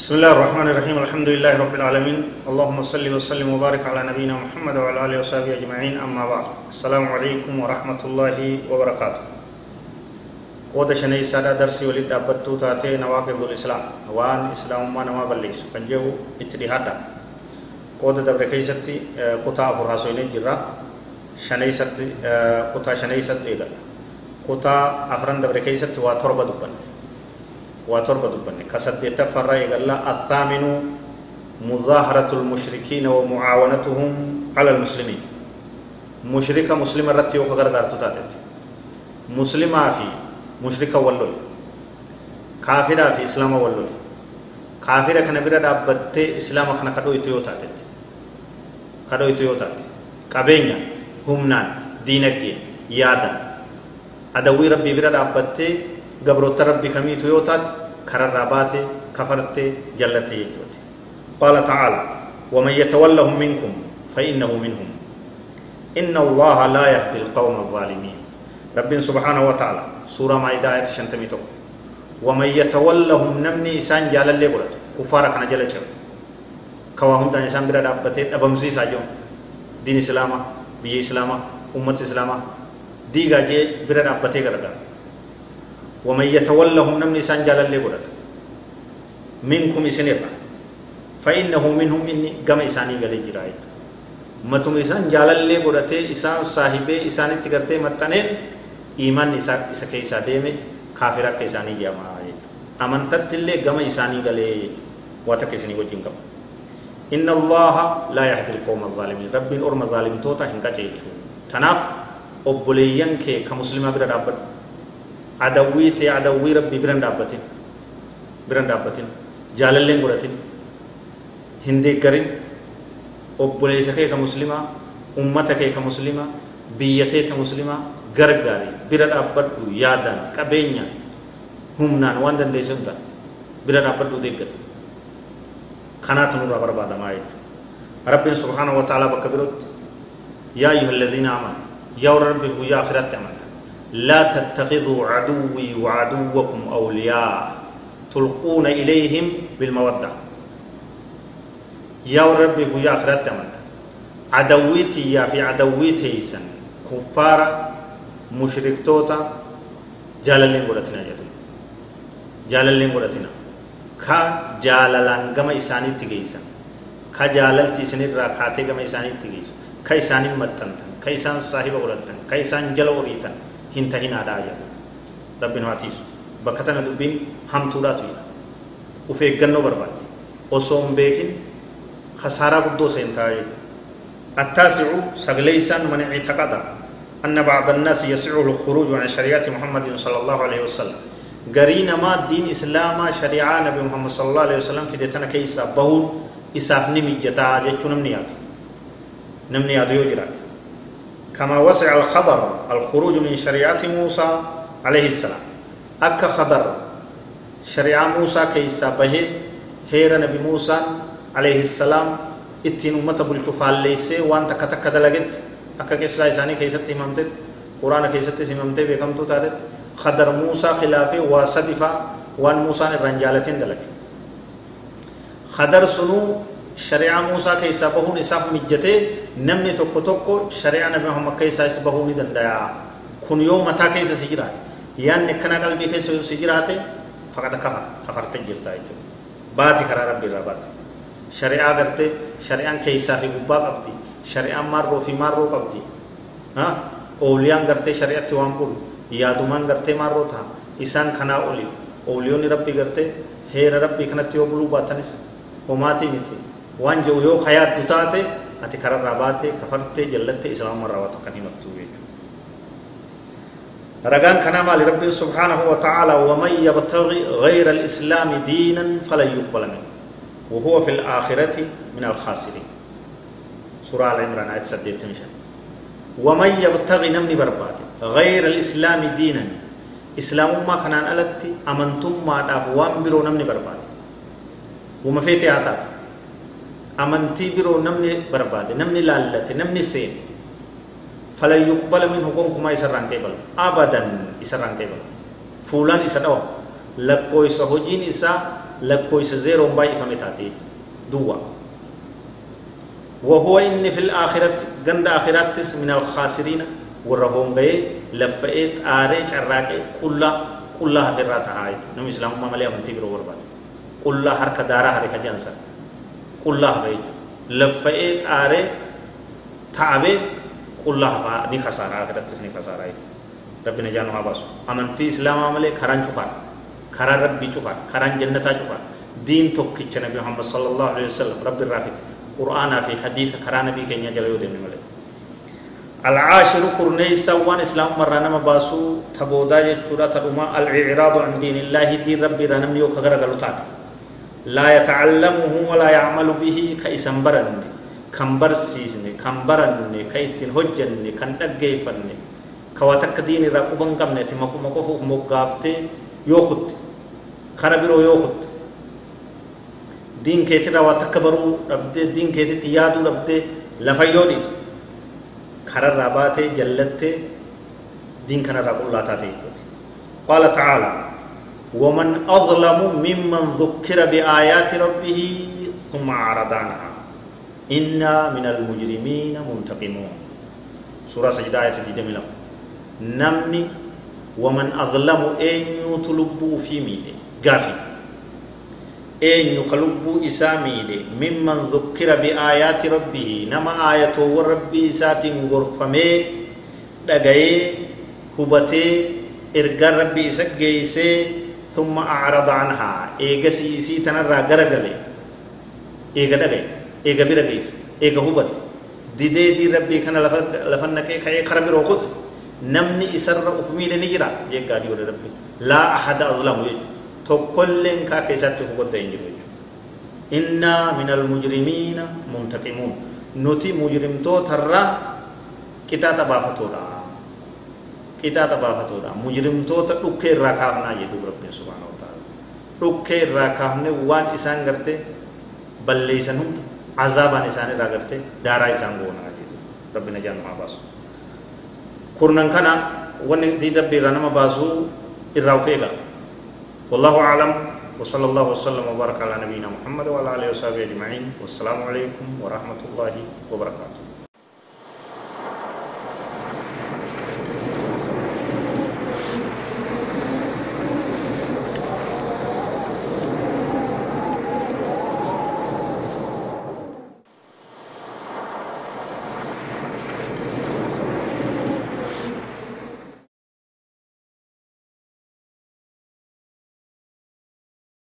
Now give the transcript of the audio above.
بسم الله الرحمن الرحيم الحمد لله رب العالمين اللهم صل وسلم وبارك على نبينا محمد وعلى اله وصحبه اجمعين اما بعد السلام عليكم ورحمه الله وبركاته قود شني سادا درسي ولد ابتو تاتي نواقض الاسلام وان اسلام ما نما بليس كنجو اتدهادا قود دبر كيستي قطع فراسوين جرا شني ست قطع شني ست ايغا قطع افرن دبر كيستي وتربه دبن وتربة دبني كسدت فرا يقال الثامن مظاهرة المشركين ومعاونتهم على المسلمين. مشركة مسلم رتي وقدر دارتو تاتت. مسلمة في مشركة ولول كافرة في إسلام ولول كافرة كان بيرا دابت إسلام كان كدو يتيو تاتت. كدو يتيو تاتت. كابينيا همنان دينك يادا أدوي ربي بيرا دابت gabroota rabbi kamiitu yoo taate kararraa baate kafarte jallatte jechuuti qaala tacaala waman yatawallahum minkum فإنه منهم. إن الله لا يهدي القوم الظالمين. رب سبحانه وتعالى سورة مائدة آية شنتميتو ومن يتولهم نمني إسان جال اللي برد كفارة كان جل جل كواهم دان إسان برد أبتين أبمزي ساجون. دين إسلاما بي إسلاما أمة إسلاما ديغا جي برد أبتين كرد ومن يتولهم نمني سان جال اللي قرأت منكم سنرا فإنه منهم إني قم إساني قال جرائد متم إسان جال اللي قرأت إسان صاحبه إسان اتقرته متنين إيمان إسا إسا كيسا ديمي كافرة كيساني جامعة أمنتت اللي قم إساني قال واتكسني وجين قم إن الله لا يهدي القوم الظالمين. رب أرم ظالم توتا هنكا جيتشو تناف أبليين كي كمسلمة بدا رابط adawwii ta'e adawwii rabbii biran dhaabbatin biran dhaabbatin jaalalleen godhatin hin deeggarin obboleessa kee ka muslimaa ummata kee ka muslimaa biyya tee ta muslimaa gargaari bira dhaabbadhu yaadaan qabeenyaan humnaan waan dandeesse hundaan bira dhaabbadhu deeggara kanaatu nurraa barbaadamaa jechuudha rabbiin subhaanahu wa ta'aalaa bakka birootti yaa ayyuha alladhiina amanu yaa warra rabbii guyyaa akhiraatti amanu لا تتخذوا عدوي وعدوكم أولياء تلقون إليهم بالمودة. يا ربي يا آخرت أمنت عدويتي يا في عدويتي سن كفار مشرك توتا جاللين قرتنا جدو جاللين قرتنا كا جاللان غما إساني تجيسن كا جاللتي سنير راكاتي غما إساني تجيسن كا إساني متنتن كا صاحب قرتن كا إسان جلو hin tahinaadhaa jedhu. Rabbiin haatiisu bakka tana dubbiin hamtuudhaatu jedha. Uf eeggannoo barbaadde. Osoo hin beekin khasaaraa guddoo seentaa jedhu. التاسع سغليسان من اعتقد أن بعض الناس يسعه الخروج عن شريعة محمد صلى الله عليه وسلم قرين ما دين إسلام شريعة نبي محمد صلى الله عليه وسلم في ديتنا كيسا بهون إساف نمي جتا جيتشو نمنيات نمنيات يوجرات كما وسع الخضر الخروج من شريعة موسى عليه السلام. أك خضر شريعة موسى كيسا به هير نبي موسى عليه السلام. إتين أمت بلتفال ليس وان تك تك دلقت. أكا كيسا إساني كيسا تيممتت. قرآن كيسا تيممتت بكم توتادت خضر موسى خلافه وصدفة وان موسى نرنجالتين دلك خضر سنو شريعة موسى كيسا بهون إساف مجتة. Namni tokko tokko shari'aa nabi muhammad keessaa isa bahuu ni danda'a kun yoo mataa keessa si jiraate yaanni akkana qalbii keessa si jiraate faqata kafa kafarte jirta jechuudha baati karaa rabbi irraa baate shari'aa gartee shari'aan keessaa fi gubbaa qabdi shari'aan maarroo fi maarroo qabdi ooliyaan gartee shari'atti waan bulu yaadumaan gartee maarroo ta'a isaan kanaa oli ooliyoonni rabbii gartee heera rabbii kanatti yoo buluu baatanis homaatii miti waan jiru yoo kayaaddu taate ati kararraa baate kafartee jallatte islaamummaa waa tokkan himattu jechuudha. مال ربي سبحانه وتعالى ومن يبتغي غير الإسلام دينا فلن يقبل منه وهو في الآخرة من الخاسرين سورة العمران آية سديت مشان ومن يبتغي نمني برباد غير الإسلام دينا إسلام ما كان ألتي أمنتم ما داف وامبرو نمني برباد وما فيتي آتات amantii biroo namni barbaade namni laallate namni seene falan yuqbala minhu gonkumaa isarraan qeebalu abadan isarraan qeebalu fuulaan isa dhawa lakkoo isa hojiin isaa lakkoysa zeeroon baay'ifame taate duwwa وهو إن في الآخرة جند آخراتس من الخاسرين ورهم بي لفئت آري چراكي كلها كلها هدرات هاي نم إسلام ما ملي أمتي برو برباد كلها كلها بيت لفئت آري تعبي كلها فا ني خسارة آخراتس ني خسارة ربنا جانو هاباسو أمنتي إسلام عملي خران شفان خران ربي شفان خران جنتا شفان دين توكي نبي محمد صلى الله عليه وسلم رب الرافد قرآن في حديث كرا نبي كينيا جلو دين ملي العاشر كرنيسا وان اسلام مرانا مباسو تبودا جچورا تدوما الاعراض عن دين الله دين ربي رنم يو كغرا غلطات لا يتعلمه ولا يعمل به كيسنبرن كمبر سيسني كمبرن كيتين هجن كان دغيفن كواتك دين رقبن كمنه تمكو مكو مغافته يوخت خربرو keetirraa waa takka baruu dhabdee diin keetitti yaaduu dhabdee lafayyoo dhiifte kararraa baatee jallattee diin kanarraa qullaa taate jechuuti qaala tacaala ومن أظلم ممن ذكر بآيات ربه ثم أعرض عنها. إنا من المجرمين منتقمون. سورة سجدة آية دي نمني ومن أظلم أن يطلبوا في ميده غافي. أن يطلب إسا ميده ممن ذكر بآيات ربه. نما آياته وربي إسات غرفمي. لغي هبتي إرقى ربي إسا ثم أعرض عنها. إيجا سي سي تنرى غرغلي. إيجا دبي. إيجا بيرغيس إيجا هوبت. ديدي دي ربي كان لفنك كاي خرابي روخوت. نمني إسر أفمي لنجرا يجا دي ربي. لا أحد أظلم. ويت تو كل إنكا كيسات تفقد إنا من المجرمين منتقمون. نوتي مجرم تو ترى. كتاتا بافتورا qixaaxa baafatoodha mujrimtoota dhukkee irraa kaafnaa jedhu rabbiin subhaana wa ta'ala dhukkee irraa kaafne waan isaan garte balleeysan hunda azaabaan isaan irraa garte daaraa isaan goonaa jedhu rabbi najaan namaa baasu kurnan kana wanni dii rabbi irraa nama baasuu irraa of eega والله أعلم وصلى الله وسلم وبارك على نبينا محمد وعلى آله وصحبه أجمعين والسلام عليكم ورحمة الله وبركاته